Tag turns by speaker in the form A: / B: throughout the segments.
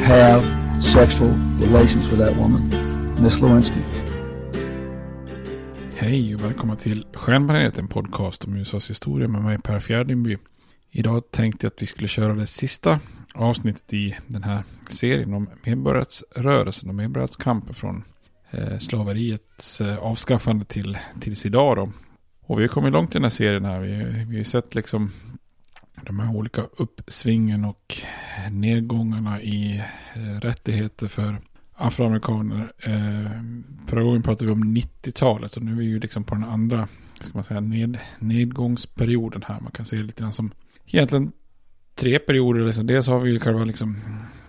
A: have sexual relations with that woman, Miss Lewinsky.
B: Hej och välkomna till Stjärnbaneret, en podcast om USAs historia med mig Per Fjärdingby. Idag tänkte jag att vi skulle köra det sista avsnittet i den här serien om medborgarrättsrörelsen och medborgarrättskampen från eh, slaveriets eh, avskaffande till tills idag då. Och vi har kommit långt i den här serien här. Vi, vi har sett liksom de här olika uppsvingen och nedgångarna i eh, rättigheter för afroamerikaner. Eh, förra gången pratade vi om 90-talet och nu är vi ju liksom på den andra ska man säga, ned, nedgångsperioden här. Man kan se det lite grann som egentligen tre perioder. Liksom. Dels har vi ju själva liksom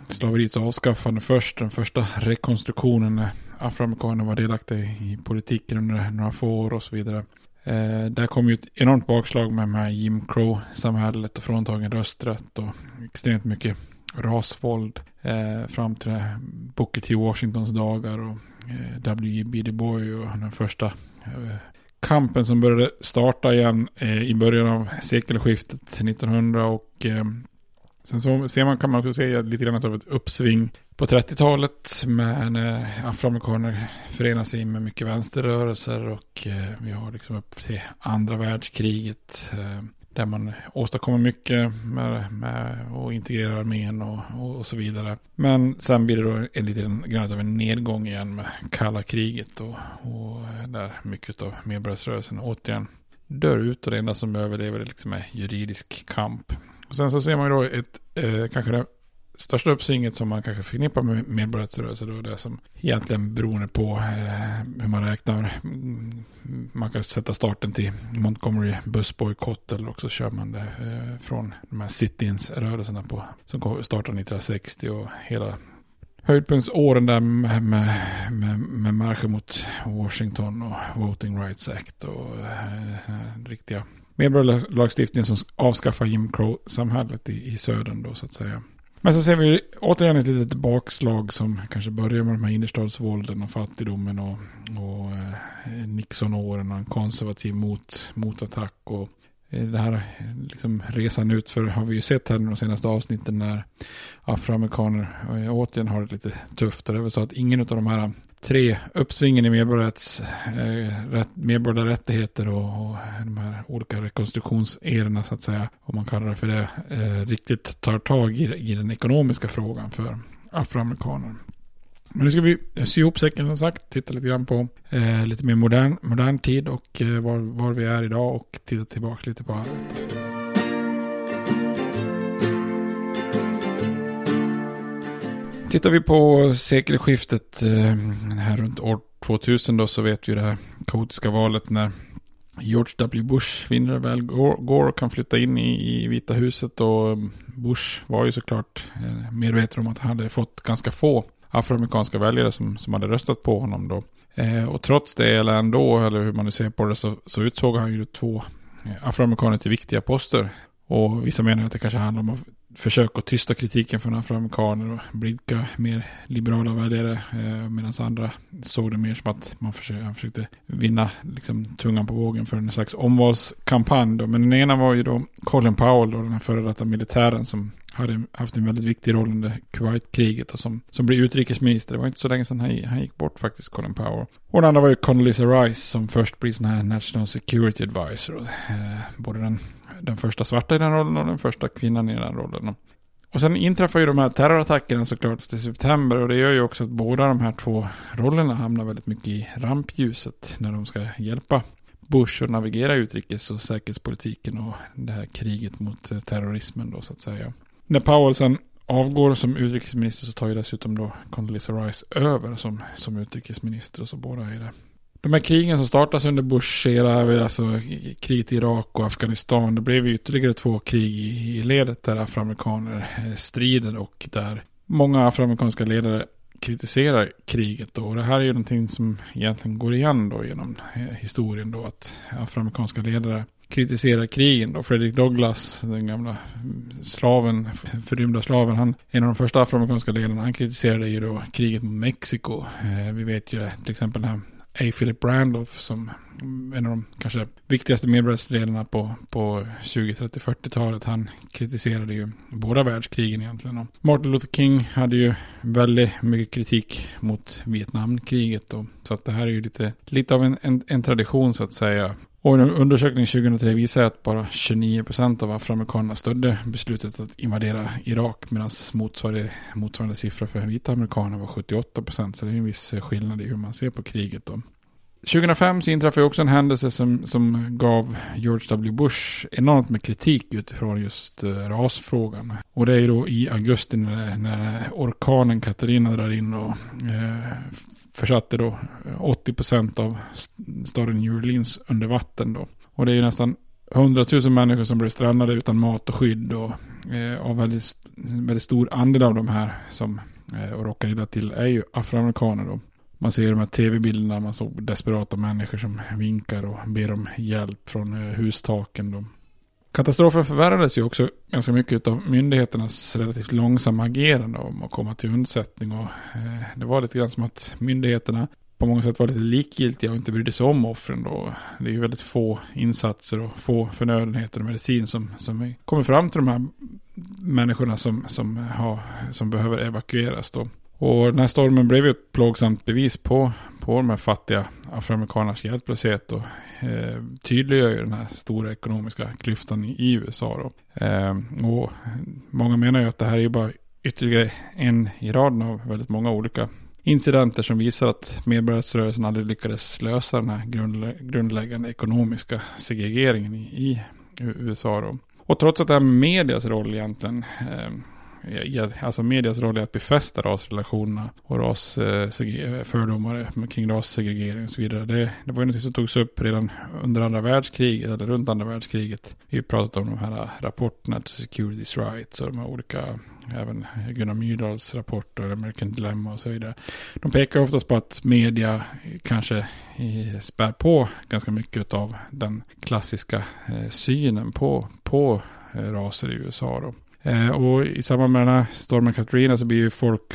B: slaveriets avskaffande först. Den första rekonstruktionen när afroamerikaner var delaktiga i politiken under några få år och så vidare. Eh, där kom ju ett enormt bakslag med, med Jim Crow-samhället och fråntagen rösträtt och extremt mycket rasvåld eh, fram till Booker T. Washingtons dagar och eh, W.E.B. Du Bois och den första eh, kampen som började starta igen eh, i början av sekelskiftet 1900 och eh, sen så ser man, kan man också se lite grann av ett uppsving på 30-talet med när afroamerikaner förenar sig med mycket vänsterrörelser och eh, vi har liksom upp till andra världskriget eh, där man åstadkommer mycket med, med att integrera armén och, och, och, så vidare. Men sen blir det då en liten grann av en nedgång igen med kalla kriget och, och eh, där mycket av medborgarrörelsen återigen dör ut och det enda som överlever är liksom juridisk kamp. Och sen så ser man ju då ett, eh, kanske det största uppsvinget som man kanske förknippar med medborgarrättsrörelsen då det som egentligen beroende på eh, hur man räknar. Mm, man kan sätta starten till Montgomery bussbojkott eller också kör man det eh, från de här sit-ins-rörelserna på som startade 1960 och hela höjdpunktsåren där med, med, med, med marscher mot Washington och Voting Rights Act och eh, riktiga medborgarlagstiftningen som avskaffar Jim Crow-samhället i, i södern då så att säga. Men så ser vi återigen ett litet bakslag som kanske börjar med de här innerstadsvålden och fattigdomen och, och eh, Nixonåren och en konservativ mot, motattack och eh, det här liksom resan ut för har vi ju sett här de senaste avsnitten när afroamerikaner eh, återigen har det lite tufft. Och det är väl så att ingen av de här tre uppsvingen i eh, medborgarrättigheter eh, och, och de här olika rekonstruktionserna så att säga, om man kallar det för det, eh, riktigt tar tag i, i den ekonomiska frågan för afroamerikaner. Men nu ska vi sy ihop säcken som sagt, titta lite grann på eh, lite mer modern, modern tid och eh, var, var vi är idag och titta tillbaka lite på arvet. Tittar vi på sekelskiftet eh, här runt år 2000 då så vet vi det här kaotiska valet när George W. Bush vinner väl går och kan flytta in i, i Vita huset och eh, Bush var ju såklart eh, medveten om att han hade fått ganska få afroamerikanska väljare som, som hade röstat på honom då. Eh, och trots det eller ändå, eller hur man nu ser på det, så, så utsåg han ju två afroamerikaner till viktiga poster. Och vissa menar att det kanske handlar om att försök att tysta kritiken från afroamerikaner och blidka mer liberala väljare. Eh, Medan andra såg det mer som att man försökte, försökte vinna liksom, tungan på vågen för en slags omvalskampanj. Då. Men den ena var ju då Colin Powell, då, den här före detta militären som hade haft en väldigt viktig roll under Kuwaitkriget och som, som blev utrikesminister. Det var inte så länge sedan han, han gick bort faktiskt, Colin Powell. Och den andra var ju Condoleezza Rice som först blir sån här National Security Advisor. Eh, både den den första svarta i den rollen och den första kvinnan i den rollen. Och sen inträffar ju de här terrorattackerna såklart i september och det gör ju också att båda de här två rollerna hamnar väldigt mycket i rampljuset när de ska hjälpa Bush att navigera utrikes och säkerhetspolitiken och det här kriget mot eh, terrorismen då så att säga. När Powell sen avgår som utrikesminister så tar ju dessutom då Condoleezza Rice över som, som utrikesminister och så båda är det de här krigen som startas under Bush era, alltså kriget i Irak och Afghanistan, det blev ju ytterligare två krig i, ledet där afroamerikaner eh, strider och där många afroamerikanska ledare kritiserar kriget då. Och det här är ju någonting som egentligen går igen då genom eh, historien då att afroamerikanska ledare kritiserar krigen då. Fredrik Douglass, den gamla mm, slaven, förrymda slaven, han, en av de första afroamerikanska ledarna, han kritiserade ju då kriget mot Mexiko. Eh, vi vet ju till exempel den här A. Philip Randolph som en av de kanske viktigaste medborgarrättsledarna på, på 20, 30, 40-talet. Han kritiserade ju båda världskrigen egentligen. Och Martin Luther King hade ju väldigt mycket kritik mot Vietnamkriget. Och, så att det här är ju lite, lite av en, en, en tradition så att säga. Och en undersökning 2003 visar att bara 29% av afroamerikanerna stödde beslutet att invadera Irak medan motsvarande, motsvarande siffra för vita amerikaner var 78%. Så det är en viss eh, skillnad i hur man ser på kriget. Då. 2005 så inträffade också en händelse som, som gav George W. Bush enormt med kritik utifrån just eh, rasfrågan. Och det är ju då i augusti när, när orkanen Katarina drar in och eh, försatte då eh, 80% av staden New Orleans under vatten då. Och det är ju nästan 100 000 människor som blev strandade utan mat och skydd och eh, och väldigt, väldigt stor andel av de här som eh, råkar illa till är ju afroamerikaner då. Man ser de här tv-bilderna, man såg desperata människor som vinkar och ber om hjälp från eh, hustaken då. Katastrofen förvärrades ju också ganska mycket av myndigheternas relativt långsamma agerande om att komma till undsättning. Och, eh, det var lite grann som att myndigheterna på många sätt var lite likgiltiga och inte brydde sig om offren. Då. Det är ju väldigt få insatser och få förnödenheter och medicin som, som kommer fram till de här människorna som, som, har, som behöver evakueras. Då. Och den här stormen blev ju ett plågsamt bevis på, på de här fattiga afroamerikaners hjälplöshet och eh, tydliggör ju den här stora ekonomiska klyftan i, i USA. Då. Eh, och många menar ju att det här är ju bara ytterligare en i raden av väldigt många olika incidenter som visar att medborgarrättsrörelsen aldrig lyckades lösa den här grundlä grundläggande ekonomiska segregeringen i, i USA. Då. Och trots att det här med medias roll egentligen, eh, alltså medias roll är att befästa rasrelationerna och ras, eh, eh, fördomar kring rassegregering och så vidare. Det, det var ju något som togs upp redan under andra världskriget, eller runt andra världskriget. Vi har pratat om de här eh, rapporterna to Securities Rights och de här olika även Gunnar Myrdals rapporter, American Dilemma och så vidare. De pekar oftast på att media kanske spär på ganska mycket av den klassiska synen på, på raser i USA. Då. Eh, och i samband med den här stormen Katrina så blir ju folk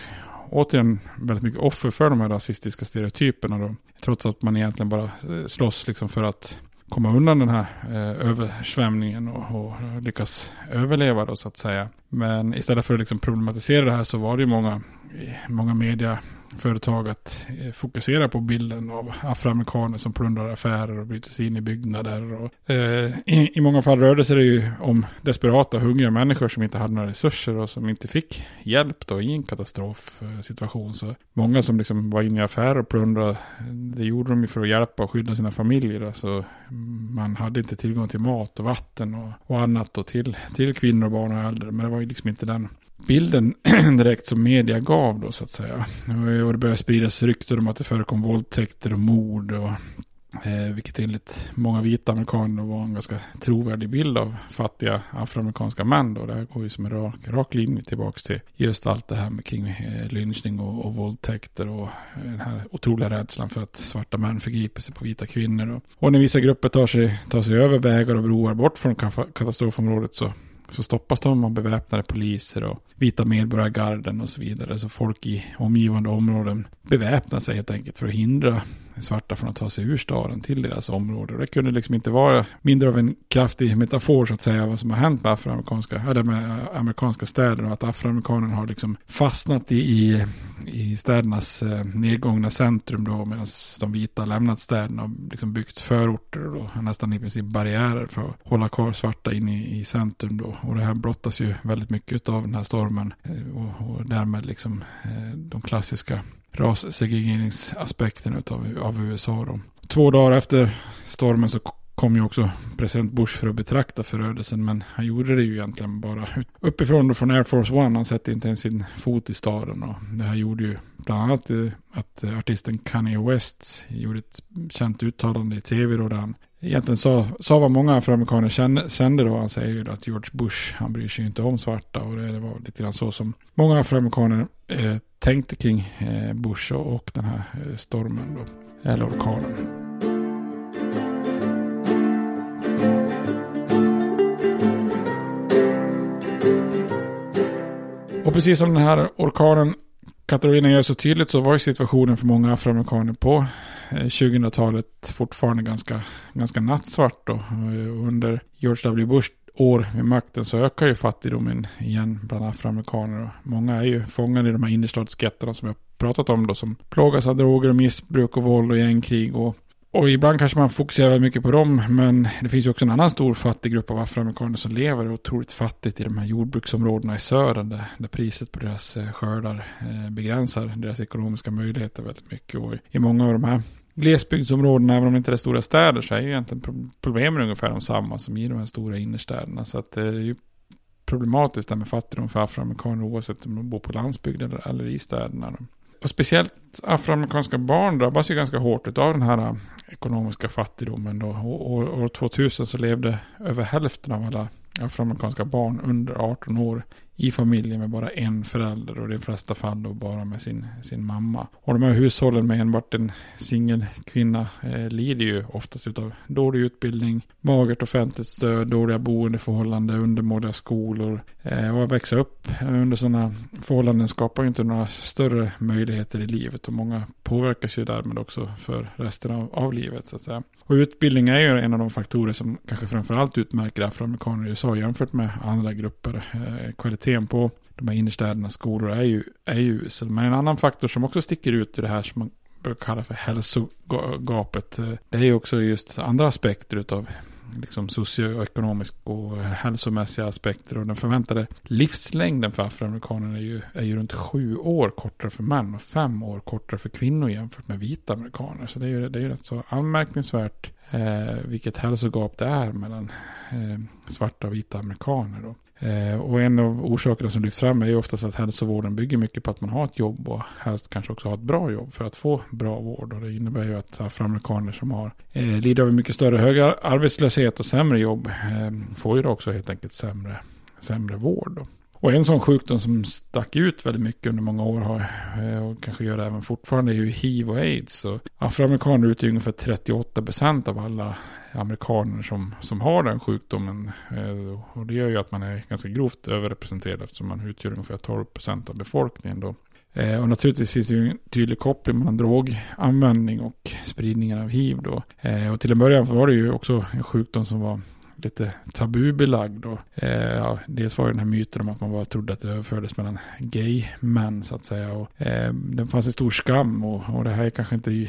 B: återigen väldigt mycket offer för de här rasistiska stereotyperna. Då. Trots att man egentligen bara eh, slåss liksom för att komma undan den här eh, översvämningen och, och, lyckas överleva då så att säga. Men istället för att liksom problematisera det här så var det ju många, eh, många media företag att eh, fokusera på bilden av afroamerikaner som plundrar affärer och bryter sig in i byggnader. Och, eh, i, I många fall rörde sig det ju om desperata, hungriga människor som inte hade några resurser och som inte fick hjälp då i en katastrofsituation. Så många som liksom var inne i affärer och plundrade, det gjorde de ju för att hjälpa och skydda sina familjer. Alltså, man hade inte tillgång till mat och vatten och, och annat då till, till kvinnor, barn och äldre. Men det var ju liksom inte den bilden direkt som media gav då så att säga. Och det började spridas rykten om att det förekom våldtäkter och mord och Eh, vilket enligt många vita amerikaner var en ganska trovärdig bild av fattiga afroamerikanska män. Då. Det här går ju som en rak, rak linje tillbaka till just allt det här med kring eh, lynchning och, och våldtäkter och eh, den här otroliga rädslan för att svarta män förgriper sig på vita kvinnor. Och, och när vissa grupper tar sig, tar sig över vägar och broar bort från katastrofområdet så så stoppas de av beväpnade poliser och vita medborgargarden och så vidare. Så folk i omgivande områden beväpnar sig helt enkelt för att hindra svarta från att ta sig ur staden till deras område. Och det kunde liksom inte vara mindre av en kraftig metafor så att säga vad som har hänt med afroamerikanska, eller med amerikanska städer och att afroamerikanerna har liksom fastnat i, i, i städernas eh, nedgångna centrum då medan de vita lämnat städerna och liksom byggt förorter och då, nästan i princip barriärer för att hålla kvar svarta inne i, i centrum då. Och det här blottas ju väldigt mycket av den här stormen eh, och, och därmed liksom eh, de klassiska rassegregeringsaspekten av, av USA. Då. Två dagar efter stormen så kom ju också president Bush för att betrakta förödelsen. Men han gjorde det ju egentligen bara uppifrån från Air Force One. Han sätter inte ens sin fot i staden. Och det här gjorde ju bland annat eh, att artisten Kanye West gjorde ett känt uttalande i tv då där han egentligen sa, sa vad många afroamerikaner kände, kände då. Han säger ju att George Bush, han bryr sig inte om svarta. Och det, det var lite grann så som många afroamerikaner eh, tänkte kring eh, Bush och, och, den här eh, stormen då. Eller orkanen. Precis som den här orkanen Katarina gör så tydligt så var ju situationen för många afroamerikaner på eh, 2000-talet fortfarande ganska, ganska nattsvart. Då. Eh, under George W. Bush år vid makten så ökar ju fattigdomen igen bland afroamerikaner. Många är ju fångade i de här innerstadsgetterna som jag pratat om då som plågas av droger och missbruk och våld och gängkrig och och ibland kanske man fokuserar mycket på dem, men det finns ju också en annan stor fattig grupp av afroamerikaner som lever otroligt fattigt i de här jordbruksområdena i södern, där, där priset på deras eh, skördar eh, begränsar deras ekonomiska möjligheter väldigt mycket. Och i många av de här glesbygdsområdena, även om det inte är stora städer, så är ju egentligen problemen ungefär de samma som i de här stora innerstäderna. Så att eh, det är ju problematiskt där med fattigdom för afroamerikaner oavsett om de bor på landsbygden eller, eller i städerna. Och speciellt afroamerikanska barn drabbas ju ganska hårt av den här äh, ekonomiska fattigdomen. Då. År, år 2000 så levde över hälften av alla afroamerikanska barn under 18 år i familjer med bara en förälder och i de flesta fall då bara med sin, sin mamma. Och de här hushållen med enbart en singelkvinna eh, lider ju oftast av dålig utbildning, magert offentligt stöd, dåliga boendeförhållanden, undermåliga skolor. Eh, och att växa upp under sådana förhållanden skapar ju inte några större möjligheter i livet och många påverkas ju därmed också för resten av, av livet så att säga. Och utbildning är ju en av de faktorer som kanske framförallt utmärker afroamerikaner i USA jämfört med andra grupper. Eh, kvaliteten på de här innerstädernas skolor är ju, är ju usel. Men en annan faktor som också sticker ut i det här som man brukar kalla för hälsogapet. Eh, det är ju också just andra aspekter utav liksom socioekonomisk och hälsomässiga aspekter. Och den förväntade livslängden för afroamerikaner är ju, är ju runt sju år kortare för män och fem år kortare för kvinnor jämfört med vita amerikaner. Så det är ju, det är ju rätt så anmärkningsvärt eh, vilket hälsogap det är mellan eh, svarta och vita amerikaner. Då. Eh, och en av orsakerna som lyfts fram är ju oftast att hälsovården bygger mycket på att man har ett jobb och helst kanske också har ett bra jobb för att få bra vård. Och det innebär ju att afroamerikaner som har eh, lider av mycket större höga arbetslöshet och sämre jobb eh, får ju då också helt enkelt sämre, sämre vård. Då. Och en sån sjukdom som stack ut väldigt mycket under många år har, eh, och kanske gör det även fortfarande är ju hiv och aids. Och afroamerikaner utgör ungefär 38 procent av alla amerikaner som, som har den sjukdomen. Eh, och det gör ju att man är ganska grovt överrepresenterad eftersom man utgör ungefär 12 procent av befolkningen. Då. Eh, och naturligtvis finns det ju en tydlig koppling mellan droganvändning och spridningen av hiv. Då. Eh, och till en början var det ju också en sjukdom som var lite tabubelagd. Och, eh, ja, dels var det den här myten om att man bara trodde att det överfördes mellan gay-män så att säga. Och, eh, det fanns en stor skam och, och det här kanske inte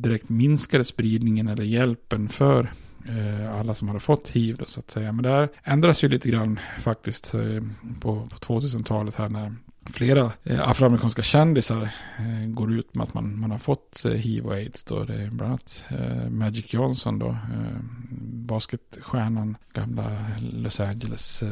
B: direkt minskade spridningen eller hjälpen för eh, alla som hade fått hiv då, så att säga. Men det här ändras ju lite grann faktiskt eh, på, på 2000-talet här när flera eh, afroamerikanska kändisar eh, går ut med att man, man har fått eh, hiv och aids. Då. Det är bland annat Magic Johnson, då, basketstjärnan, gamla Los Angeles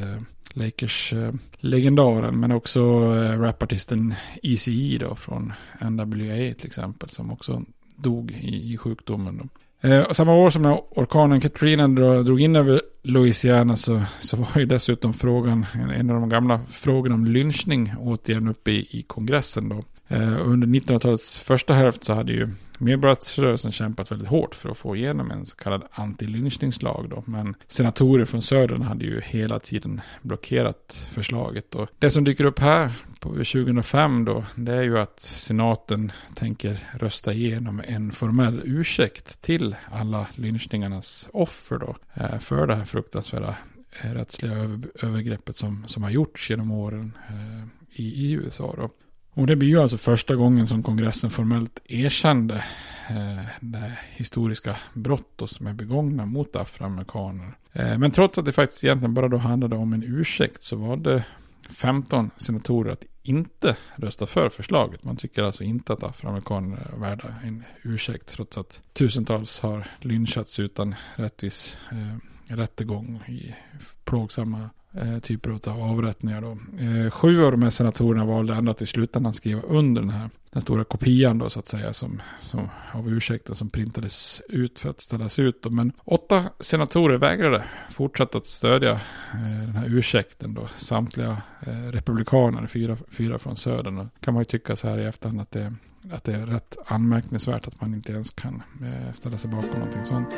B: Lakers-legendaren. men också rapartisten ECE då från NWA till exempel, som också dog i, i sjukdomen. Då. Eh, samma år som när orkanen Katrina drog in över Louisiana så, så var ju dessutom frågan, en av de gamla frågorna om lynchning återigen uppe i, i kongressen då. Eh, under 1900-talets första hälft så hade ju medborgarrättsrörelsen kämpat väldigt hårt för att få igenom en så kallad antilynchningslag då. Men senatorer från södern hade ju hela tiden blockerat förslaget. Och det som dyker upp här på 2005 då, det är ju att senaten tänker rösta igenom en formell ursäkt till alla lynchningarnas offer då. Eh, för det här fruktansvärda eh, rättsliga övergreppet som, som har gjorts genom åren eh, i, i USA då. Och det blir ju alltså första gången som kongressen formellt erkände eh, det historiska brott som är begångna mot afroamerikaner. Eh, men trots att det faktiskt egentligen bara då handlade om en ursäkt så var det 15 senatorer att inte rösta för förslaget. Man tycker alltså inte att afroamerikaner är värda en ursäkt trots att tusentals har lynchats utan rättvis eh, rättegång i plågsamma eh, typer av avrättningar. Då. Eh, sju av de här senatorerna valde ändå att i slutändan skriva under den här den stora kopian då så att säga som, som av ursäkten som printades ut för att ställas ut. Då. Men åtta senatorer vägrade fortsätta att stödja eh, den här ursäkten då. Samtliga eh, republikaner, fyra, fyra från södern. Då kan man ju tycka så här i efterhand att det, att det är rätt anmärkningsvärt att man inte ens kan eh, ställa sig bakom någonting sånt.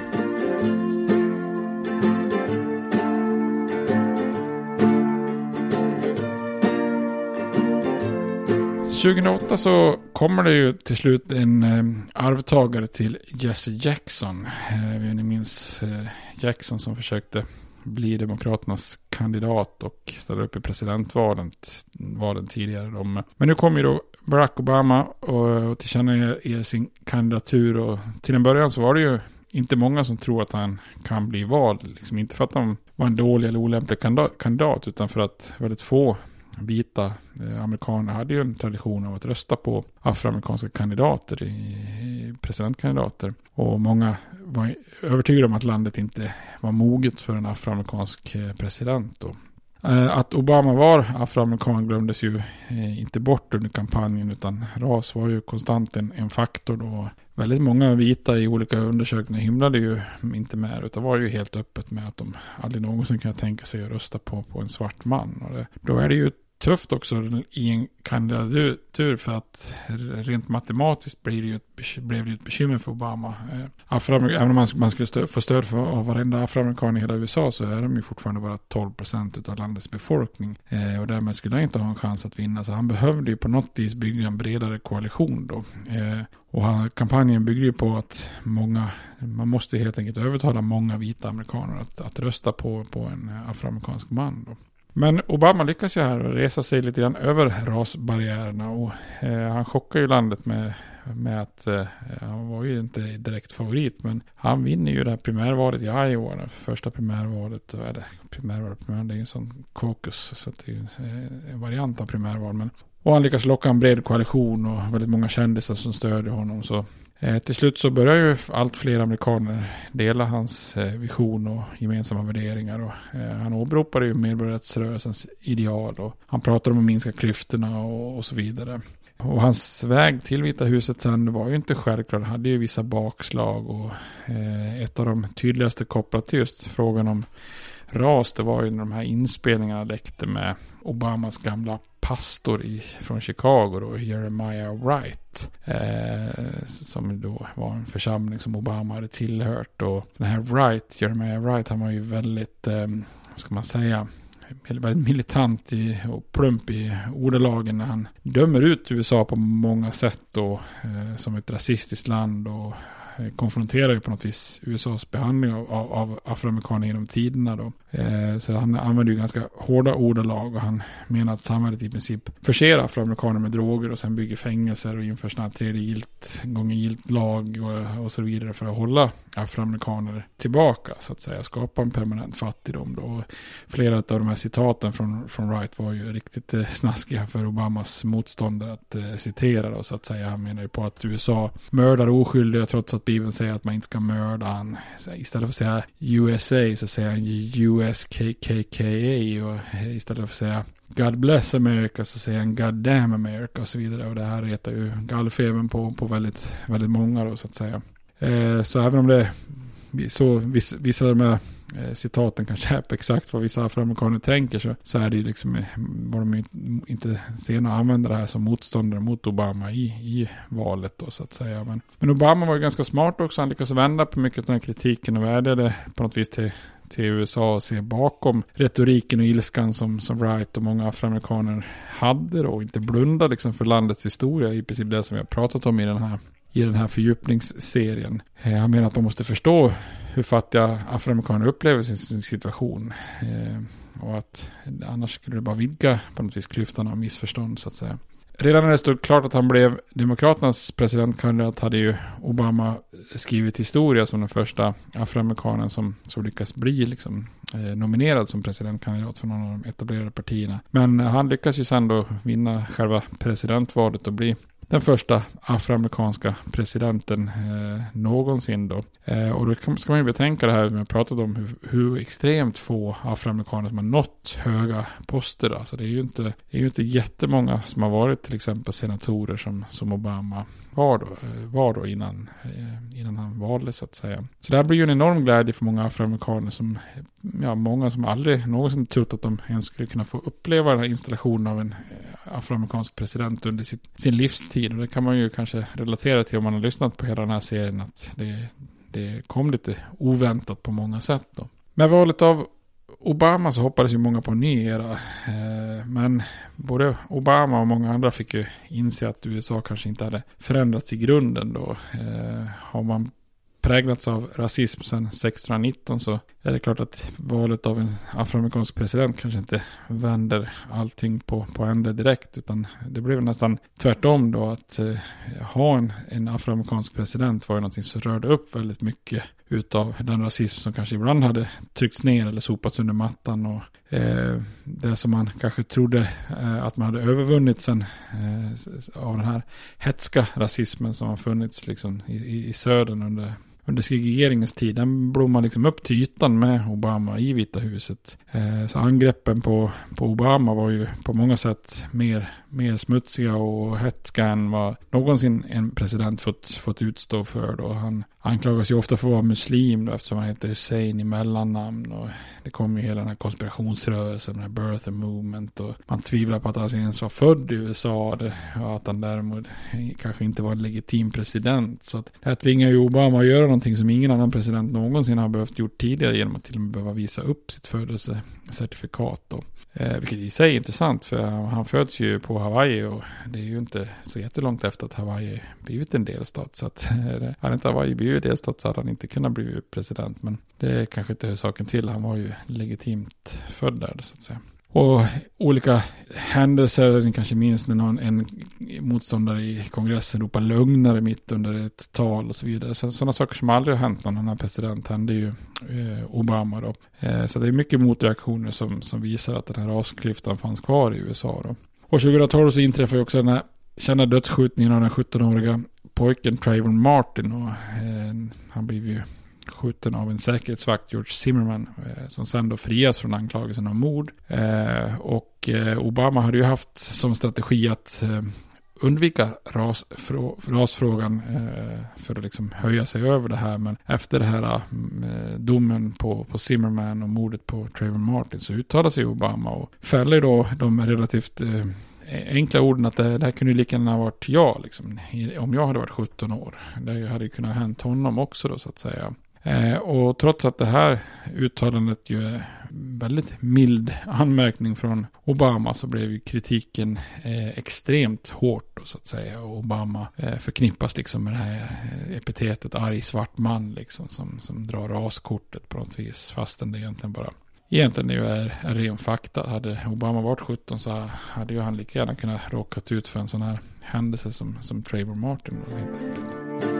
B: 2008 så kommer det ju till slut en eh, arvtagare till Jesse Jackson. Eh, ni minns eh, Jackson som försökte bli Demokraternas kandidat och ställa upp i presidentvalen valen tidigare. De, Men nu kommer ju då Barack Obama och, och tillkännager sin kandidatur och till en början så var det ju inte många som tror att han kan bli vald. Liksom inte för att han var en dålig eller olämplig kandidat utan för att väldigt få vita eh, amerikaner hade ju en tradition av att rösta på afroamerikanska kandidater, i, presidentkandidater. Och många var övertygade om att landet inte var moget för en afroamerikansk eh, president. Då. Eh, att Obama var afroamerikan glömdes ju inte bort under kampanjen utan ras var ju konstant en, en faktor då. Väldigt många vita i olika undersökningar hymlade ju inte med utan var ju helt öppet med att de aldrig någonsin kan tänka sig att rösta på, på en svart man. Och det, då är det ju tufft också i en kandidatur för att rent matematiskt blir det ju ett, blev det ett bekymmer för Obama. Eh, även om man, skulle stö, få stöd för, av varenda afroamerikan i hela USA så är de ju fortfarande bara 12 procent av landets befolkning. Eh, och därmed skulle han inte ha en chans att vinna. Så han behövde ju på något vis bygga en bredare koalition då. Eh, och kampanjen bygger ju på att många, man måste helt enkelt övertala många vita amerikaner att, att rösta på, på en afroamerikansk man. Då. Men Obama lyckas ju här resa sig lite grann över rasbarriärerna och eh, han chockar ju landet med, med att eh, han var ju inte direkt favorit men han vinner ju det här primärvalet i Iowa, det första primärvalet, eller primärvalet, primär, det är ju en sån caucus så det är ju eh, en variant av primärval men och han lyckas locka en bred koalition och väldigt många kändisar som stödjer honom så Eh, till slut så börjar ju allt fler amerikaner dela hans eh, vision och gemensamma värderingar. Och, eh, han åberopade ju medborgarrättsrörelsens ideal och han pratade om att minska klyftorna och, och så vidare. Och hans väg till Vita huset sen var ju inte självklar. Han hade ju vissa bakslag och eh, ett av de tydligaste kopplat till just frågan om ras, det var ju när de här inspelningarna läckte med Obamas gamla pastor i, från Chicago då, Jeremiah Wright. Eh, som då var en församling som Obama hade tillhört. Och den här Wright, Jeremiah Wright, han var ju väldigt, eh, vad ska man säga, väldigt militant i, och plump i ordalagen när han dömer ut USA på många sätt då, eh, som ett rasistiskt land och eh, konfronterar ju på något vis USAs behandling av, av, av afroamerikaner genom tiderna då. Eh, så han använder ju ganska hårda ordalag och han menar att samhället i princip förser afroamerikaner med droger och sen bygger fängelser och inför sådana här tredje gilt, gånger gilt lag och, och så vidare för att hålla afroamerikaner tillbaka så att säga, skapa en permanent fattigdom då. Och flera av de här citaten från, från Wright var ju riktigt eh, snaskiga för Obamas motståndare att eh, citera då så att säga. Han menar ju på att USA mördar oskyldiga trots att Bibeln säger att man inte ska mörda han. Istället för att säga USA så säger han USKKKA och eh, istället för att säga God bless America så säger han God damn America och så vidare. Och det här retar ju gallfebern på, på väldigt, väldigt många då så att säga. Eh, så även om det så vissa, vissa av de här eh, citaten kanske är exakt vad vissa afroamerikaner tänker så, så är det ju liksom eh, vad var de inte sena att använda det här som motståndare mot Obama i, i valet då så att säga. Men, men Obama var ju ganska smart också. Han lyckades vända på mycket av den här kritiken och vädjade på något vis till till USA och se bakom retoriken och ilskan som, som Wright och många afroamerikaner hade då. Och inte blunda liksom för landets historia, i princip det som vi har pratat om i den här i den här fördjupningsserien. Han menar att man måste förstå hur fattiga afroamerikaner upplever sin, sin situation. Eh, och att annars skulle det bara vidga på något vis klyftan av missförstånd så att säga. Redan när det stod klart att han blev Demokraternas presidentkandidat hade ju Obama skrivit historia som den första afroamerikanen som, som lyckas bli liksom, eh, nominerad som presidentkandidat för någon av de etablerade partierna. Men han lyckas ju sen då vinna själva presidentvalet och bli den första afroamerikanska presidenten eh, någonsin då. Eh, och då ska man ju betänka det här som jag pratat om, hur, hur extremt få afroamerikaner som har nått höga poster. Alltså det är ju inte, det är ju inte jättemånga som har varit till exempel senatorer som, som Obama var då, var då innan, eh, innan han valdes så att säga. Så det här blir ju en enorm glädje för många afroamerikaner som, ja, många som aldrig någonsin trott att de ens skulle kunna få uppleva den här installationen av en eh, afroamerikansk president under sitt, sin livstid. Och det kan man ju kanske relatera till om man har lyssnat på hela den här serien, att det, det kom lite oväntat på många sätt då. Med valet av Obama så hoppades ju många på en ny era. Eh, men både Obama och många andra fick ju inse att USA kanske inte hade förändrats i grunden då. Eh, har man präglats av rasism sedan 1619 så är det klart att valet av en afroamerikansk president kanske inte vänder allting på, på ände direkt. Utan det blev nästan tvärtom då att eh, ha en, en afroamerikansk president var ju någonting som rörde upp väldigt mycket utav den rasism som kanske ibland hade tryckts ner eller sopats under mattan. Och eh, det som man kanske trodde eh, att man hade övervunnit sen eh, av den här hetska rasismen som har funnits liksom i, i, i södern under under segregeringens tid. Den blommade liksom upp till ytan med Obama i Vita huset. Eh, så angreppen på, på Obama var ju på många sätt mer, mer smutsiga och hetska än vad någonsin en president fått, fått utstå för. Då. Han anklagas ju ofta för att vara muslim då, eftersom han heter Hussein i mellannamn. Och det kom ju hela den här konspirationsrörelsen, den här birth movement. Och man tvivlar på att han ens var född i USA. och att han däremot kanske inte var en legitim president. Så att det här tvingar ju Obama att göra någonting som ingen annan president någonsin har behövt gjort tidigare genom att till och med behöva visa upp sitt födelsecertifikat. Då. Eh, vilket i sig är intressant för han föds ju på Hawaii och det är ju inte så jättelångt efter att Hawaii blivit en delstat. Så att hade inte Hawaii blivit delstat så hade han inte kunnat bli president. Men det är kanske inte hur saken till. Han var ju legitimt född där så att säga. Och olika händelser, ni kanske minns när någon, en motståndare i kongressen ropar lögnare mitt under ett tal och så vidare. Så, sådana saker som aldrig har hänt någon annan president hände ju eh, Obama då. Eh, så det är mycket motreaktioner som, som visar att den här rasklyftan fanns kvar i USA då. Och 2012 så inträffar ju också den här kända dödsskjutningen av den 17-åriga pojken Trayvon Martin. Och, eh, han blev ju skjuten av en säkerhetsvakt, George Zimmerman, eh, som sen då frias från anklagelsen om mord. Eh, och eh, Obama hade ju haft som strategi att eh, undvika rasfrå rasfrågan eh, för att liksom höja sig över det här. Men efter det här eh, domen på, på Zimmerman och mordet på Trayvon Martin så uttalar sig Obama och fäller då de relativt eh, e- enkla orden att det, det här kunde lika gärna ha varit jag, liksom, om jag hade varit 17 år. Det hade ju kunnat ha hänt honom också då så att säga. Eh, och trots att det här uttalandet ju är väldigt mild anmärkning från Obama så blev ju kritiken eh, extremt hårt då, så att säga. Och Obama eh, förknippas liksom med det här eh, epitetet arg svart man liksom som, som drar raskortet på något vis fastän det egentligen bara egentligen ju är, är ren fakta. Hade Obama varit 17 så hade ju han lika gärna kunnat råkat ut för en sån här händelse som, som Trayvon Martin. Då, helt enkelt.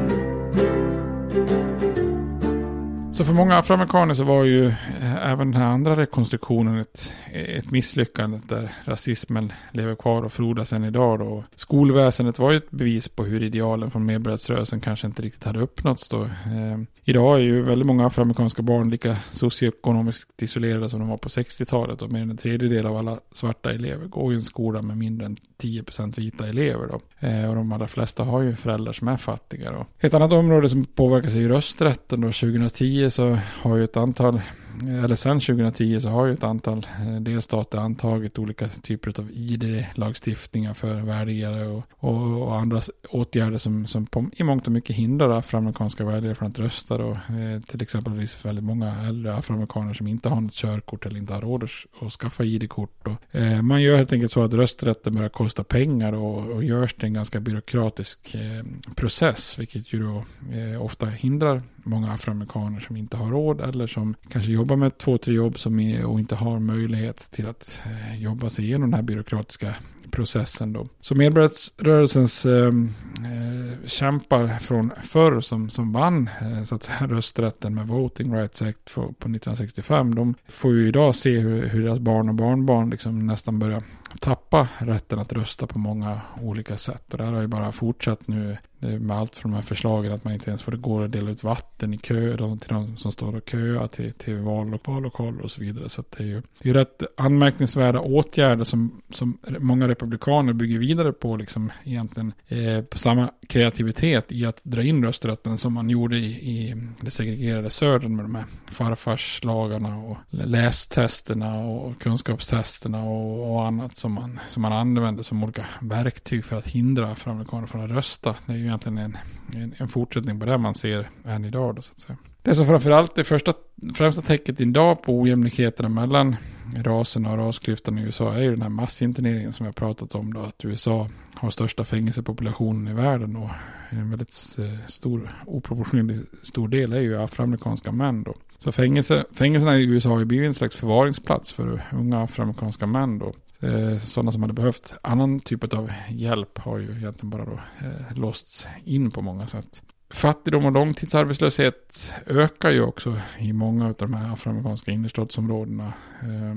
B: Så för många afroamerikaner så var ju eh, även den här andra rekonstruktionen ett, ett misslyckande där rasismen lever kvar och frodas än idag. Då. Skolväsendet var ju ett bevis på hur idealen från medborgarrättsrörelsen kanske inte riktigt hade uppnåtts då. Eh, idag är ju väldigt många afroamerikanska barn lika socioekonomiskt isolerade som de var på 60-talet och mer än en tredjedel av alla svarta elever går i en skola med mindre än 10% vita elever då. Eh, och de allra flesta har ju föräldrar som är fattiga då. Ett annat område som påverkas är ju rösträtten då. 2010 så har ju ett antal eller sen 2010 så har ju ett antal eh, delstater antagit olika typer av ID-lagstiftningar för väljare och, och, och, andra åtgärder som, som på, i mångt och mycket hindrar afroamerikanska väljare från att rösta. Då. Eh, till exempel väldigt många äldre afroamerikaner som inte har något körkort eller inte har råd att, att skaffa ID-kort. Eh, man gör helt enkelt så att rösträtten börjar kosta pengar och, och görs till en ganska byråkratisk eh, process, vilket ju då eh, ofta hindrar många afroamerikaner som inte har råd eller som kanske jobbar med två, tre jobb som är, och inte har möjlighet till att eh, jobba sig igenom den här byråkratiska processen då. Så medborgarrättsrörelsens ehm, eh, kämpar från förr som, som vann eh, så att säga, rösträtten med Voting Rights Act på, på 1965. De får ju idag se hur, hur deras barn och barnbarn liksom nästan börjar tappa rätten att rösta på många olika sätt. Och det här har ju bara fortsatt nu med allt från de här förslagen att man inte ens får gå och dela ut vatten i kö till de som står och köar till, till vallokaler och så vidare. Så det är ju, det är rätt anmärkningsvärda åtgärder som, som många republikaner bygger vidare på liksom egentligen eh, på samma kreativitet i att dra in rösträtten som man gjorde i, i det segregerade södern med de här farfarslagarna och lästesterna och kunskapstesterna och, och annat som man, som man använde som olika verktyg för att hindra afroamerikaner från att rösta. Det är ju egentligen en, en, en fortsättning på det man ser än idag då så att säga. Det som framförallt är första, främsta tecknet idag på ojämlikheterna mellan raserna och rasklyftan i USA är ju den här massinterneringen som jag pratat om då. Att USA har största fängelsepopulationen i världen och en väldigt eh, stor, oproportionerligt stor del är ju afroamerikanska män då. Så fängelse, fängelserna i USA har ju blivit en slags förvaringsplats för unga afroamerikanska män då. Eh, sådana som hade behövt annan typ av hjälp har ju egentligen bara då eh, låsts in på många sätt. Fattigdom och långtidsarbetslöshet ökar ju också i många av de här afroamerikanska innerstadsområdena. Eh,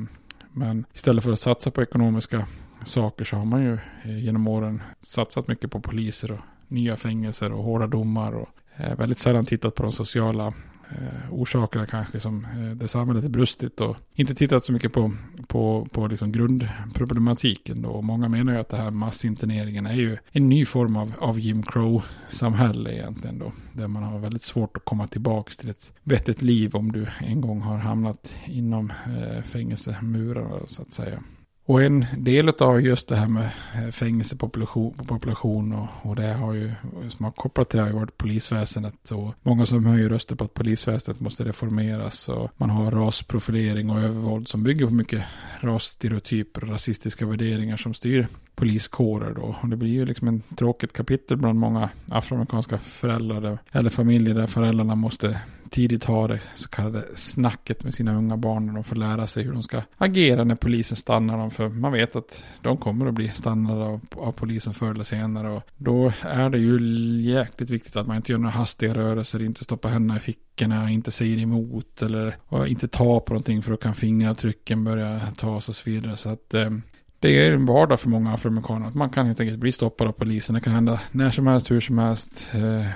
B: men istället för att satsa på ekonomiska saker så har man ju eh, genom åren satsat mycket på poliser och nya fängelser och hårda domar och eh, väldigt sällan tittat på de sociala eh, orsakerna kanske som eh, där samhället är brustit och inte tittat så mycket på, på, på liksom grundproblematiken då. Och många menar ju att det här massinterneringen är ju en ny form av, av Jim Crow-samhälle egentligen då. Där man har väldigt svårt att komma tillbaka till ett vettigt liv om du en gång har hamnat inom eh, fängelsemurarna så att säga. Och en del av just det här med eh, fängelsepopulation population och, och det har ju, som har kopplat till det har ju varit polisväsendet. Och många som höjer röster på att polisväsendet måste reformeras. Och man har rasprofilering och övervåld som bygger på mycket rasstereotyper och rasistiska värderingar som styr poliskårer då. Och det blir ju liksom en tråkigt kapitel bland många afroamerikanska föräldrar eller familjer där föräldrarna måste tidigt ha det så kallade snacket med sina unga barn när de får lära sig hur de ska agera när polisen stannar dem. För man vet att de kommer att bli stannade av, av polisen förr eller senare. Och då är det ju jäkligt viktigt att man inte gör några hastiga rörelser, inte stoppar händerna i fickorna, inte säger emot eller inte tar på någonting för då kan fingeravtrycken börja tas och så vidare. Så att eh, det är en vardag för många afroamerikaner. Att man kan helt enkelt bli stoppad av polisen. Det kan hända när som helst, hur som helst. Eh,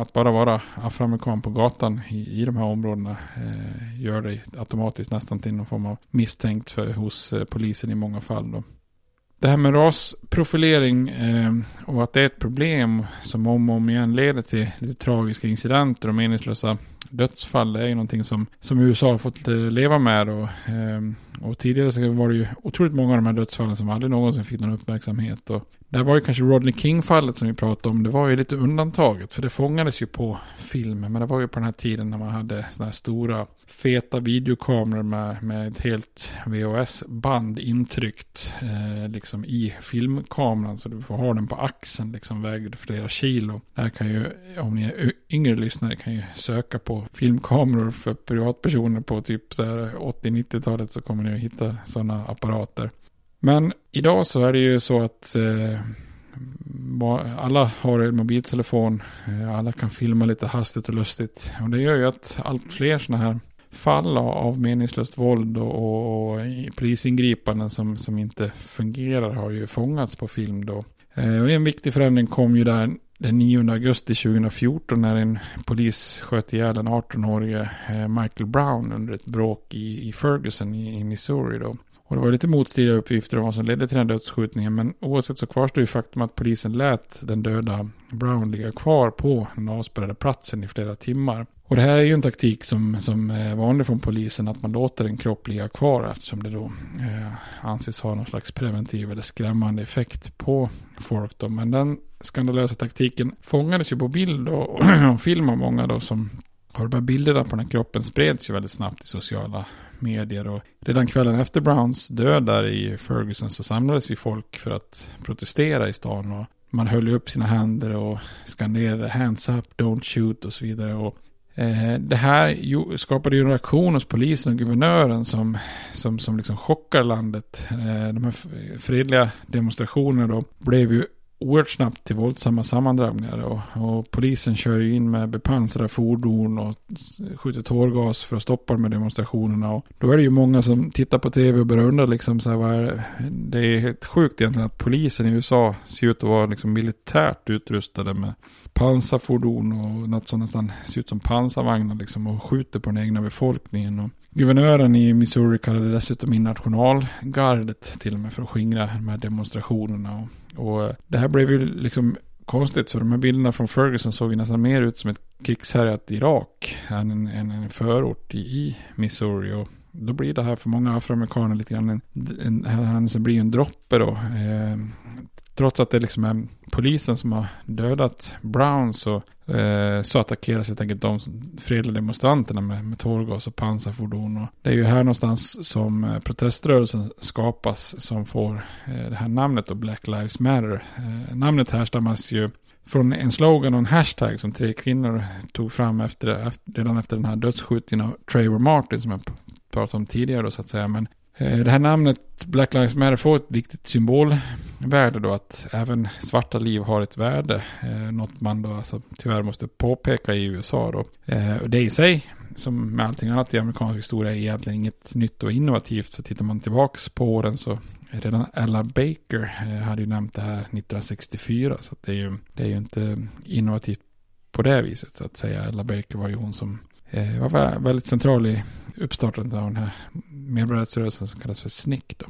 B: att bara vara afroamerikan på gatan i, i de här områdena eh, gör dig automatiskt nästan till någon form av misstänkt för, hos eh, polisen i många fall. Då. Det här med rasprofilering eh, och att det är ett problem som om och om igen leder till lite tragiska incidenter och meningslösa dödsfall. Det är ju någonting som, som USA har fått leva med. Och, eh, och tidigare så var det ju otroligt många av de här dödsfallen som aldrig någonsin fick någon uppmärksamhet. Och det var ju kanske Rodney King-fallet som vi pratade om. Det var ju lite undantaget. För det fångades ju på film. Men det var ju på den här tiden när man hade sådana här stora feta videokameror med, med ett helt VHS-band intryckt. Eh, liksom i filmkameran. Så du får ha den på axeln. Liksom vägde flera kilo. Det här kan ju, om ni är yngre lyssnare, kan ju söka på filmkameror för privatpersoner på typ 80-90-talet. Så kommer ni att hitta sådana apparater. Men idag så är det ju så att eh, alla har en mobiltelefon. Eh, alla kan filma lite hastigt och lustigt. Och det gör ju att allt fler sådana här fall av meningslöst våld och, och, och polisingripanden som, som inte fungerar har ju fångats på film då. Eh, och en viktig förändring kom ju där den 9 augusti 2014 när en polis sköt ihjäl den 18-årige eh, Michael Brown under ett bråk i, i Ferguson i, i Missouri då. Och det var lite motstridiga uppgifter om vad som ledde till den dödsskjutningen. Men oavsett så kvarstår ju faktum att polisen lät den döda Brown ligga kvar på den avspärrade platsen i flera timmar. Och det här är ju en taktik som, som är vanlig från polisen, att man låter en kropp ligga kvar eftersom det då eh, anses ha någon slags preventiv eller skrämmande effekt på folk. Då. Men den skandalösa taktiken fångades ju på bild och, och film av många då som har de här bilderna på den här kroppen spreds ju väldigt snabbt i sociala medier. Och redan kvällen efter Browns död där i Ferguson så samlades ju folk för att protestera i stan. Och man höll upp sina händer och skanderade hands up, don't shoot och så vidare. Och eh, det här skapade ju en reaktion hos polisen och guvernören som, som, som liksom chockar landet. Eh, de här fredliga demonstrationerna då blev ju oerhört snabbt till våldsamma sammandragningar. Och, och, polisen kör ju in med bepansrade fordon och skjuter tårgas för att stoppa de här demonstrationerna. Och då är det ju många som tittar på tv och börjar undra liksom så här, vad är, det är helt sjukt egentligen att polisen i USA ser ut att vara liksom militärt utrustade med pansarfordon och något som nästan ser ut som pansarvagnar liksom och skjuter på den egna befolkningen. Och Guvernören i Missouri kallade dessutom in nationalgardet till och med för att skingra de här demonstrationerna. Och, och eh, det här blev ju liksom konstigt för de här bilderna från Ferguson såg ju nästan mer ut som ett krigshärjat Irak än en, en, en förort i, i Missouri. Och då blir det här för många afroamerikaner lite grann en, en, en, en blir en droppe då. Eh, trots att det liksom är polisen som har dödat Brown så, eh, så attackeras helt enkelt de fredliga demonstranterna med, med tårgas och pansarfordon. Och det är ju här någonstans som eh, proteströrelsen skapas som får eh, det här namnet och Black Lives Matter. Eh, namnet härstammas ju från en slogan och en hashtag som tre kvinnor tog fram efter, efter, redan efter den här dödsskjutningen av Trevor Martin som jag pratade om tidigare då så att säga. Men Eh, det här namnet Black Lives Matter får ett viktigt symbolvärde då att även svarta liv har ett värde. Eh, något man då alltså tyvärr måste påpeka i USA då. Eh, och det i sig, som med allting annat i amerikansk historia, är egentligen inget nytt och innovativt. För tittar man tillbaks på åren så Redan Ella Baker eh, hade ju nämnt det här 1964. Så det är, ju, det är ju inte innovativt på det viset så att säga. Ella Baker var ju hon som var väldigt central i uppstartandet av den här medborgarrättsrörelsen som kallas för SNIC. Då.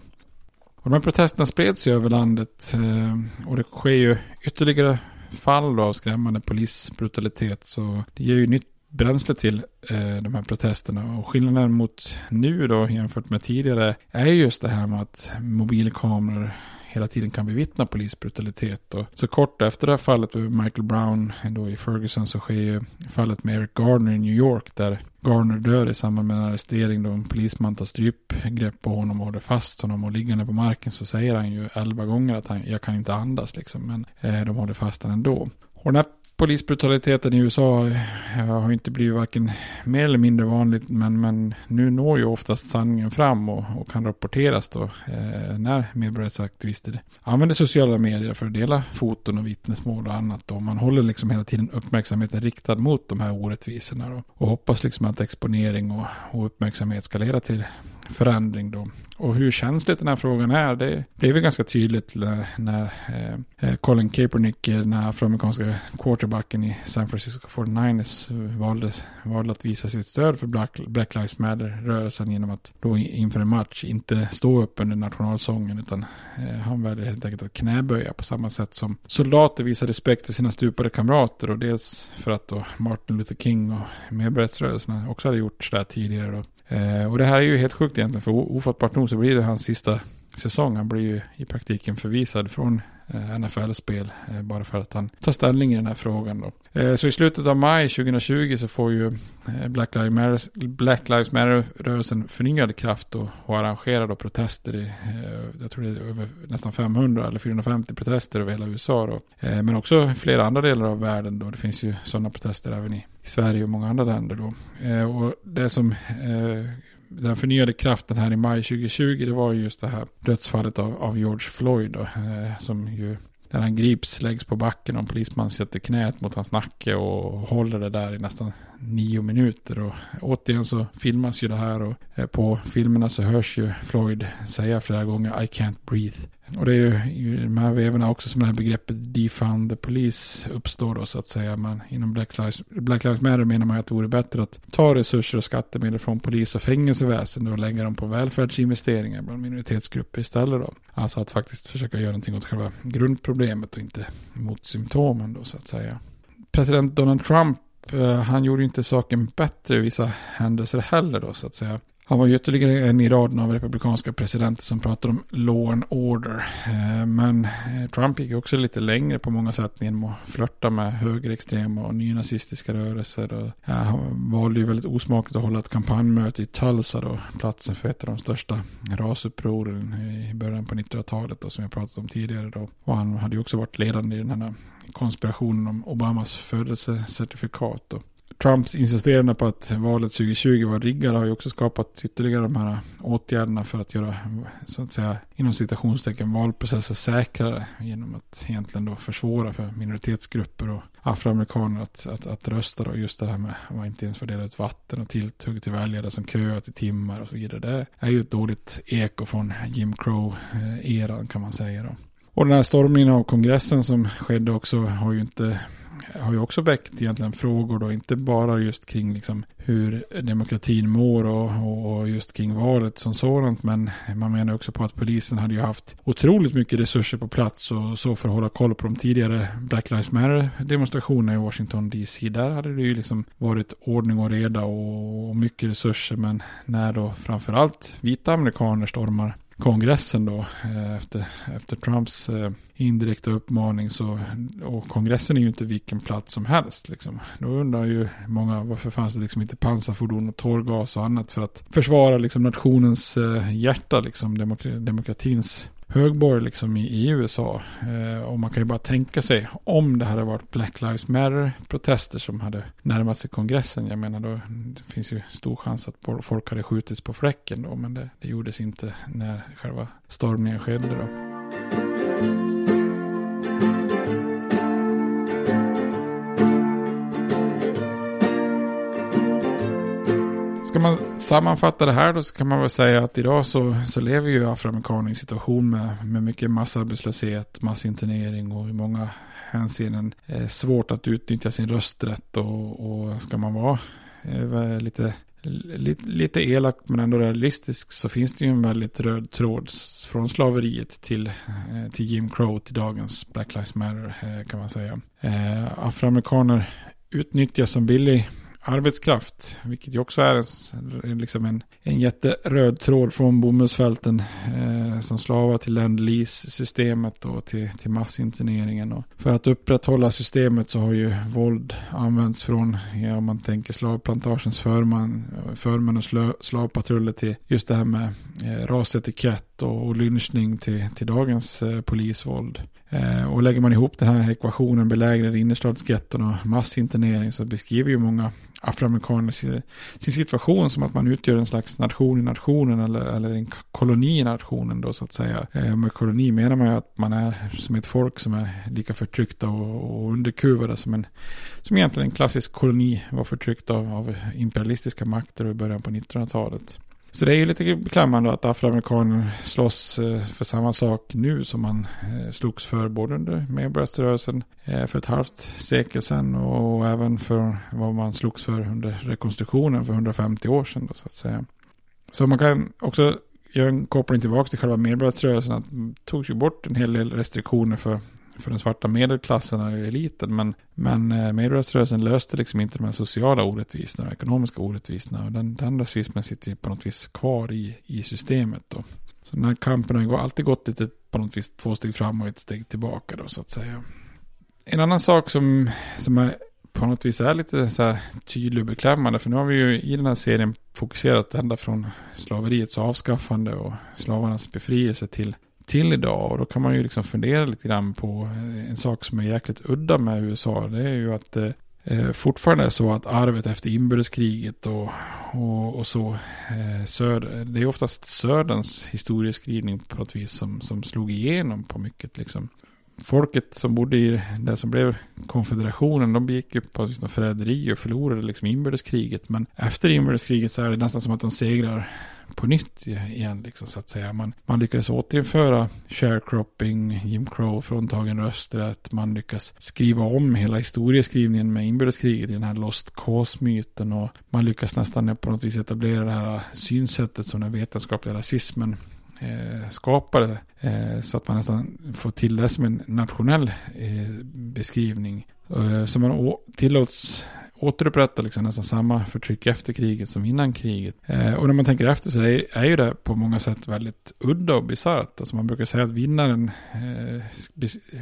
B: Och de här protesterna spreds ju över landet eh, och det sker ju ytterligare fall av skrämmande polisbrutalitet. Så det ger ju nytt bränsle till eh, de här protesterna. Och skillnaden mot nu då jämfört med tidigare är just det här med att mobilkameror hela tiden kan bevittna polisbrutalitet. Och så kort efter det här fallet med Michael Brown då i Ferguson så sker ju fallet med Eric Gardner i New York där Garner dör i samband med en arrestering då en polisman tar strypgrepp på honom och håller fast honom och liggande på marken så säger han ju elva gånger att han, jag kan inte andas liksom men eh, de håller fast honom ändå. Och den här polisbrutaliteten i USA eh, har inte blivit varken mer eller mindre vanligt. Men, men nu når ju oftast sanningen fram och, och kan rapporteras då eh, när medborgarrättsaktivister använder sociala medier för att dela foton och vittnesmål och annat. Då. Man håller liksom hela tiden uppmärksamheten riktad mot de här orättvisorna då, och hoppas liksom att exponering och, och uppmärksamhet ska leda till förändring då. Och hur känsligt den här frågan är, det blev ju ganska tydligt när eh, eh, Colin Kaepernick, eh, den afroamerikanska quarterbacken i San Francisco 49ers, valde, valde att visa sitt stöd för Black, Black Lives Matter-rörelsen genom att då inför en match inte stå upp under nationalsången utan eh, han väljer helt enkelt att knäböja på samma sätt som soldater visar respekt för sina stupade kamrater och dels för att då Martin Luther King och medborgarrättsrörelserna också hade gjort sådär tidigare då. Eh, och det här är ju helt sjukt egentligen, för ofattbart nog så blir det hans sista säsong. Han blir ju i praktiken förvisad från Eh, NFL-spel eh, bara för att han tar ställning i den här frågan. Då. Eh, så i slutet av maj 2020 så får ju Black Lives Matter-rörelsen förnyad kraft och, och arrangerar då protester. I, jag tror det är över nästan 500 eller 450 protester över hela USA. Då. men också flera andra delar av världen. Då. Det finns ju sådana protester även i Sverige och många andra länder då. Och det som den förnyade kraften här i maj 2020 det var just det här dödsfallet av, av George Floyd då, eh, som ju när han grips läggs på backen och en polisman sätter knät mot hans nacke och håller det där i nästan nio minuter. Och återigen så filmas ju det här och eh, på filmerna så hörs ju Floyd säga flera gånger I can't breathe. Och det är ju i de här vevorna också som det här begreppet defund the police uppstår då så att säga. Men inom Black Lives, Black Lives Matter menar man att det vore bättre att ta resurser och skattemedel från polis och fängelseväsende och lägga dem på välfärdsinvesteringar bland minoritetsgrupper istället då. Alltså att faktiskt försöka göra någonting åt själva grundproblemet och inte mot symptomen då så att säga. President Donald Trump eh, han gjorde inte saken bättre i vissa händelser heller då så att säga. Han var ju ytterligare en i raden av republikanska presidenter som pratade om law and order. Eh, men eh, Trump gick också lite längre på många sätt genom att flörta med högerextrema och nynazistiska rörelser. Han valde ju väldigt osmakligt att hålla ett kampanjmöte i Tulsa då, platsen för ett av de största rasupproren i början på 1900-talet som jag pratat om tidigare då. Och han hade ju också varit ledande i den här konspirationen om Obamas födelsecertifikat då. Trumps insisterande på att valet 2020 var riggat har ju också skapat ytterligare de här åtgärderna för att göra, så att säga, inom citationstecken valprocesser säkrare genom att egentligen då försvåra för minoritetsgrupper och afroamerikaner att, att, att rösta då. Just det här med att man inte ens får dela ut vatten och tilltugg till väljare som köat i timmar och så vidare. Det är ju ett dåligt eko från Jim Crow-eran kan man säga då. Och den här stormningen av kongressen som skedde också har ju inte har ju också väckt egentligen frågor då, inte bara just kring liksom hur demokratin mår och, och just kring valet som sådant, men man menar också på att polisen hade ju haft otroligt mycket resurser på plats och så för att hålla koll på de tidigare Black Lives Matter demonstrationerna i Washington DC. Där hade det ju liksom varit ordning och reda och mycket resurser, men när då framförallt vita amerikaner stormar kongressen då eh, efter, efter Trumps eh, indirekta uppmaning så och kongressen är ju inte vilken plats som helst liksom. Då undrar ju många varför fanns det liksom inte pansarfordon och tårgas och annat för att försvara liksom nationens eh, hjärta liksom demokratins högborg liksom i, i USA. Eh, och man kan ju bara tänka sig om det hade varit Black Lives Matter-protester som hade närmat sig kongressen. Jag menar då det finns ju stor chans att folk hade skjutits på fläcken då. Men det, det gjordes inte när själva stormningen skedde då. Sammanfatta det här då så kan man väl säga att idag så, så lever ju afroamerikaner i en situation med, med mycket massarbetslöshet, massinternering och i många hänseenden eh, svårt att utnyttja sin rösträtt och, och ska man vara eh, lite Lite, lite elak men ändå realistisk så finns det ju en väldigt röd tråd från slaveriet till, eh, till Jim Crow till dagens Black Lives Matter eh, kan man säga. Eh, afroamerikaner utnyttjas som billig arbetskraft. Vilket ju också är en, liksom en, en jätteröd tråd från bomullsfälten eh, som slavar till ländlis-systemet och till, till massinterneringen. Och för att upprätthålla systemet så har ju våld använts från, ja, om man tänker slavplantagens förman, förman och slavpatruller till just det här med eh, rasetikett och, och lynchning till, till dagens eh, polisvåld. Eh, och lägger man ihop den här ekvationen belägrade innerstadsgetton och massinternering så beskriver ju många afroamerikaner sin, sin situation som att man utgör en slags nation i nationen eller, eller en koloni i nationen då så att säga. Eh, med koloni menar man ju att man är som ett folk som är lika förtryckta och, och underkuvade som en som egentligen en klassisk koloni var förtryckt av, av imperialistiska makter i början på 1900-talet. Så det är ju lite beklämmande att afroamerikaner slåss eh, för samma sak nu som man eh, slogs för både under medborgarrörelsen eh, för ett halvt sekel sedan och även för vad man slogs för under rekonstruktionen för 150 år sedan. Då, så att säga. Så man kan också göra en koppling tillbaka till själva medborgarrörelsen. Att det togs ju bort en hel del restriktioner för för den svarta medelklassen och eliten. Men, men eh, medborgarrörelsen löste liksom inte de här sociala orättvisorna och ekonomiska orättvisorna. Och den, den rasismen sitter ju på något vis kvar i, i systemet då. Så den här kampen har ju alltid gått lite på något vis två steg fram och ett steg tillbaka då så att säga. En annan sak som, som är på något vis är lite så här tydlig och beklämmande. För nu har vi ju i den här serien fokuserat ända från slaveriets avskaffande och slavarnas befrielse till till idag. Och då kan man ju liksom fundera lite grann på eh, en sak som är jäkligt udda med USA. Det är ju att det eh, fortfarande är så att arvet efter inbördeskriget och, och, och så. Eh, söder, det är oftast Söderns historieskrivning på något vis som, som slog igenom på mycket. Liksom. Folket som bodde i det som blev konfederationen, de gick ju på liksom förräderi och förlorade liksom inbördeskriget. Men efter inbördeskriget så är det nästan som att de segrar på nytt igen. Liksom, så att säga. Man, man lyckades återinföra sharecropping, Jim Crow, fråntagen rösträtt. Man lyckas skriva om hela historieskrivningen med inbördeskriget i den här Lost Cause-myten. Och man lyckas nästan på något vis etablera det här synsättet som den vetenskapliga rasismen eh, skapade. Eh, så att man nästan får till det som en nationell eh, beskrivning. Eh, så man tillåts återupprätta liksom nästan samma förtryck efter kriget som innan kriget. Eh, och när man tänker efter så är, är ju det på många sätt väldigt udda och bisarrt. Alltså man brukar säga att vinnaren, eh,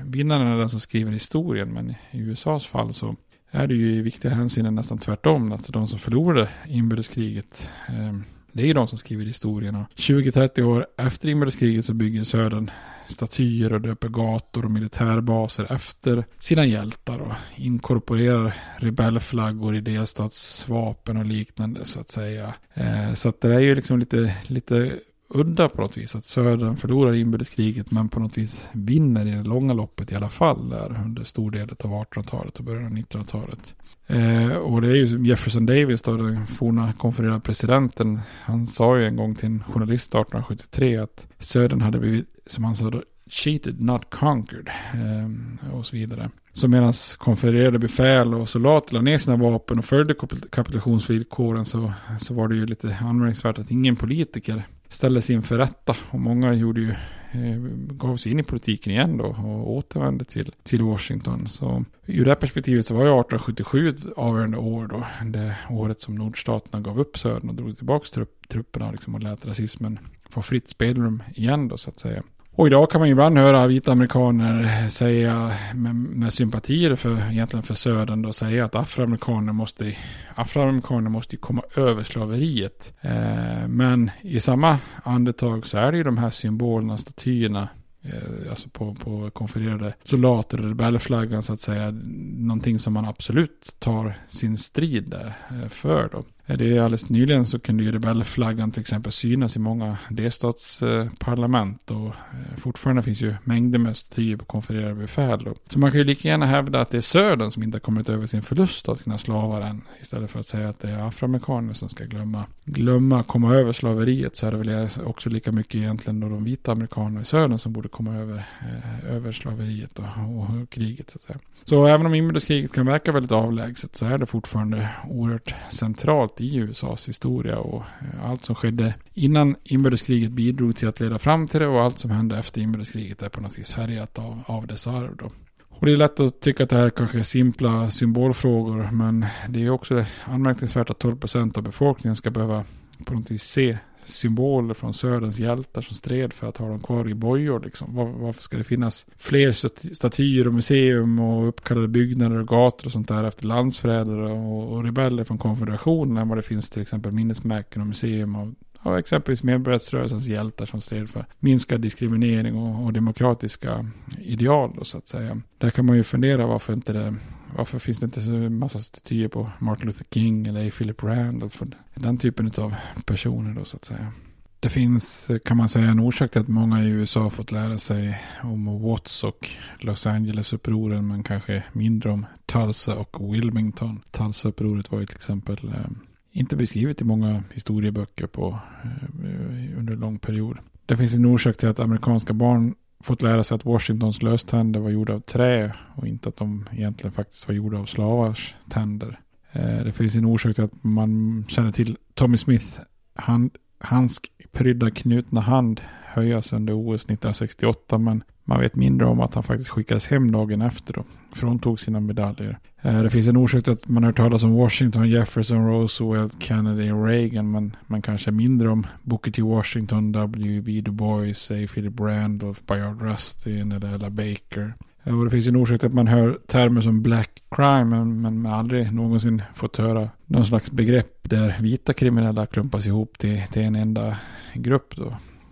B: vinnaren är den som skriver historien, men i USAs fall så är det ju i viktiga hänseenden nästan tvärtom. Alltså de som förlorade inbördeskriget eh, det är ju de som skriver historierna. 20-30 år efter inbördeskriget så bygger Södern statyer och döper gator och militärbaser efter sina hjältar och inkorporerar rebellflaggor i delstatsvapen och liknande så att säga. Eh, så att det är ju liksom lite, lite udda på något vis. Att södern förlorar inbördeskriget men på något vis vinner i det långa loppet i alla fall där under stor del av 1800-talet och början av 1900-talet. Eh, och det är ju Jefferson Davis då, den forna konfererade presidenten. Han sa ju en gång till en journalist 1873 att södern hade blivit, som han sa då, cheated not conquered. Eh, och så vidare. Så medan konfererade befäl och soldater la ner sina vapen och följde kapitulationsvillkoren så, så var det ju lite anmärkningsvärt att ingen politiker ställdes inför rätta. Och många gjorde ju, eh, gav sig in i politiken igen då och återvände till, till Washington. Så ur det här perspektivet så var ju 1877 ett avgörande år då. Det året som nordstaterna gav upp södern och drog tillbaka trupp, trupperna liksom och lät rasismen få fritt spelrum igen då så att säga. Och idag kan man ibland höra vita amerikaner säga med, med sympatier för, egentligen för södern då, säga att afroamerikaner måste, afroamerikaner måste komma över slaveriet. Eh, men i samma andetag så är det ju de här symbolerna, statyerna eh, alltså på, på konfererade soldater och rebellflaggan så att säga, någonting som man absolut tar sin strid eh, för då. Det är alldeles nyligen så kunde ju rebellflaggan till exempel synas i många delstatsparlament och eh, fortfarande finns ju mängder med statyer på konfererade befäl. Då. Så man kan ju lika gärna hävda att det är södern som inte har kommit över sin förlust av sina slavar än. Istället för att säga att det är afroamerikaner som ska glömma, glömma komma över slaveriet så är det väl också lika mycket egentligen då de vita amerikanerna i södern som borde komma över, eh, över slaveriet och, och, kriget så att säga. Så även om inbördeskriget kan verka väldigt avlägset så är det fortfarande oerhört centralt i USAs historia och eh, allt som skedde innan inbördeskriget bidrog till att leda fram till det och allt som hände efter inbördeskriget är på något vis färgat av, av dess arv då. Och det är lätt att tycka att det här kanske är simpla symbolfrågor men det är också anmärkningsvärt att 12% av befolkningen ska behöva på något vis se symboler från Söderns hjältar som stred för att ha dem kvar i bojor. Liksom. Var, varför ska det finnas fler statyer och museum och uppkallade byggnader och gator och sånt där efter landsförrädare och, och rebeller från konfederationen än vad det finns till exempel minnesmärken och museum av av exempelvis medborgarrättsrörelsens hjältar som stred för minskad diskriminering och, och demokratiska ideal då, så att säga. Där kan man ju fundera varför inte det varför finns det inte så massa statyer på Martin Luther King eller Philip Randolph? Den typen av personer då så att säga. Det finns, kan man säga, en orsak till att många i USA har fått lära sig om Watts och Los Angeles-upproren, men kanske mindre om Tulsa och Wilmington. Tulsa-upproret var ju till exempel eh, inte beskrivet i många historieböcker på, eh, under en lång period. Det finns en orsak till att amerikanska barn fått lära sig att Washingtons löständer var gjorda av trä och inte att de egentligen faktiskt var gjorda av slavars tänder. Eh, det finns en orsak till att man känner till Tommy Smith Hans prydda knutna hand höjas under OS 1968 men man vet mindre om att han faktiskt skickades hem dagen efter då. Fråntog sina medaljer. Eh, det finns en orsak till att man har hört talas om Washington, Jefferson, Roosevelt, Kennedy och Reagan. Men man kanske mindre om Booker T. Washington, W.B. Du Bois, A. Philip Randolph, Bayard Rustin eller Ella Baker. Eh, och det finns en orsak till att man hör termer som black crime men, men man aldrig någonsin fått höra någon slags begrepp där vita kriminella klumpas ihop till, till en enda grupp då.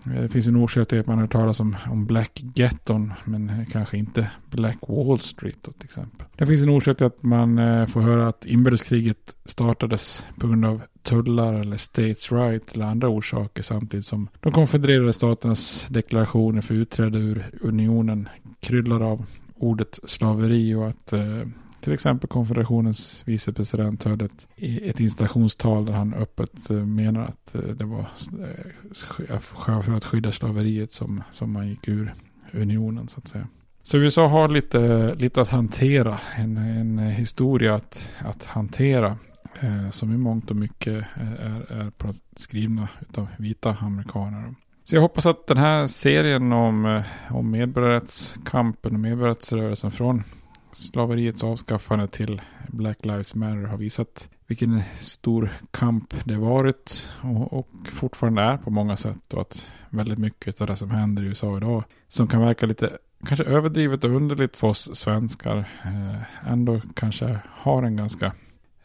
B: Eh, det finns en orsak till att man har hört talas om, om Black Getton, men kanske inte Black Wall Street då, till exempel. Det finns en orsak till att man eh, får höra att inbördeskriget startades på grund av tullar eller states right eller andra orsaker samtidigt som de konfedererade staternas deklarationer för utträde ur unionen kryllar av ordet slaveri och att eh, till exempel konfederationens vicepresident höll ett, ett installationstal där han öppet eh, menar att eh, det var för att skydda slaveriet som, som man gick ur unionen så att säga. Så USA har lite, lite att hantera, en, en historia att, att hantera eh, som i mångt och mycket är, är skrivna av vita amerikaner. Så jag hoppas att den här serien om, eh, om medborgarrättskampen och medborgarrättsrörelsen från slaveriets avskaffande till Black Lives Matter har visat vilken stor kamp det varit och, och fortfarande är på många sätt. Och att väldigt mycket av det som händer i USA idag som kan verka lite kanske överdrivet och underligt för oss svenskar eh, ändå kanske har en ganska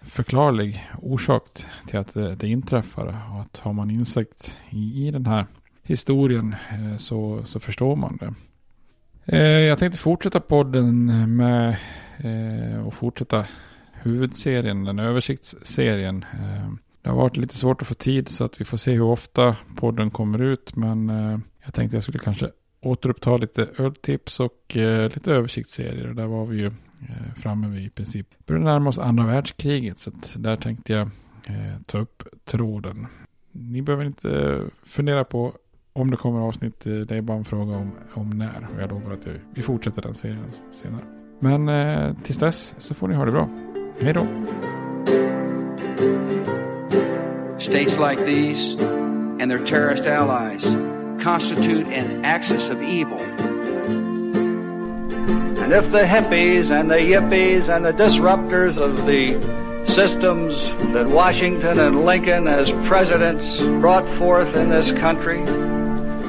B: förklarlig orsak till att det, det inträffar. Och att har man insikt i, i den här historien eh, så, så förstår man det. Eh, jag tänkte fortsätta podden med eh, och fortsätta huvudserien, den översiktsserien. Det har varit lite svårt att få tid så att vi får se hur ofta podden kommer ut. Men jag tänkte jag skulle kanske återuppta lite öltips och lite översiktsserier. Där var vi ju framme vid i princip. Började närma oss andra världskriget så att där tänkte jag ta upp tråden. Ni behöver inte fundera på om det kommer avsnitt, eh, det är bara en fråga om, om när. Och jag lovar att vi fortsätter den serien senare. Men eh, tills dess så får ni ha det bra. Hej då!
C: States like these and their terrorist allies constitute an axis of evil.
D: And if the hippies and the yippies and the disruptors of the systems that Washington and Lincoln as presidents brought forth in this country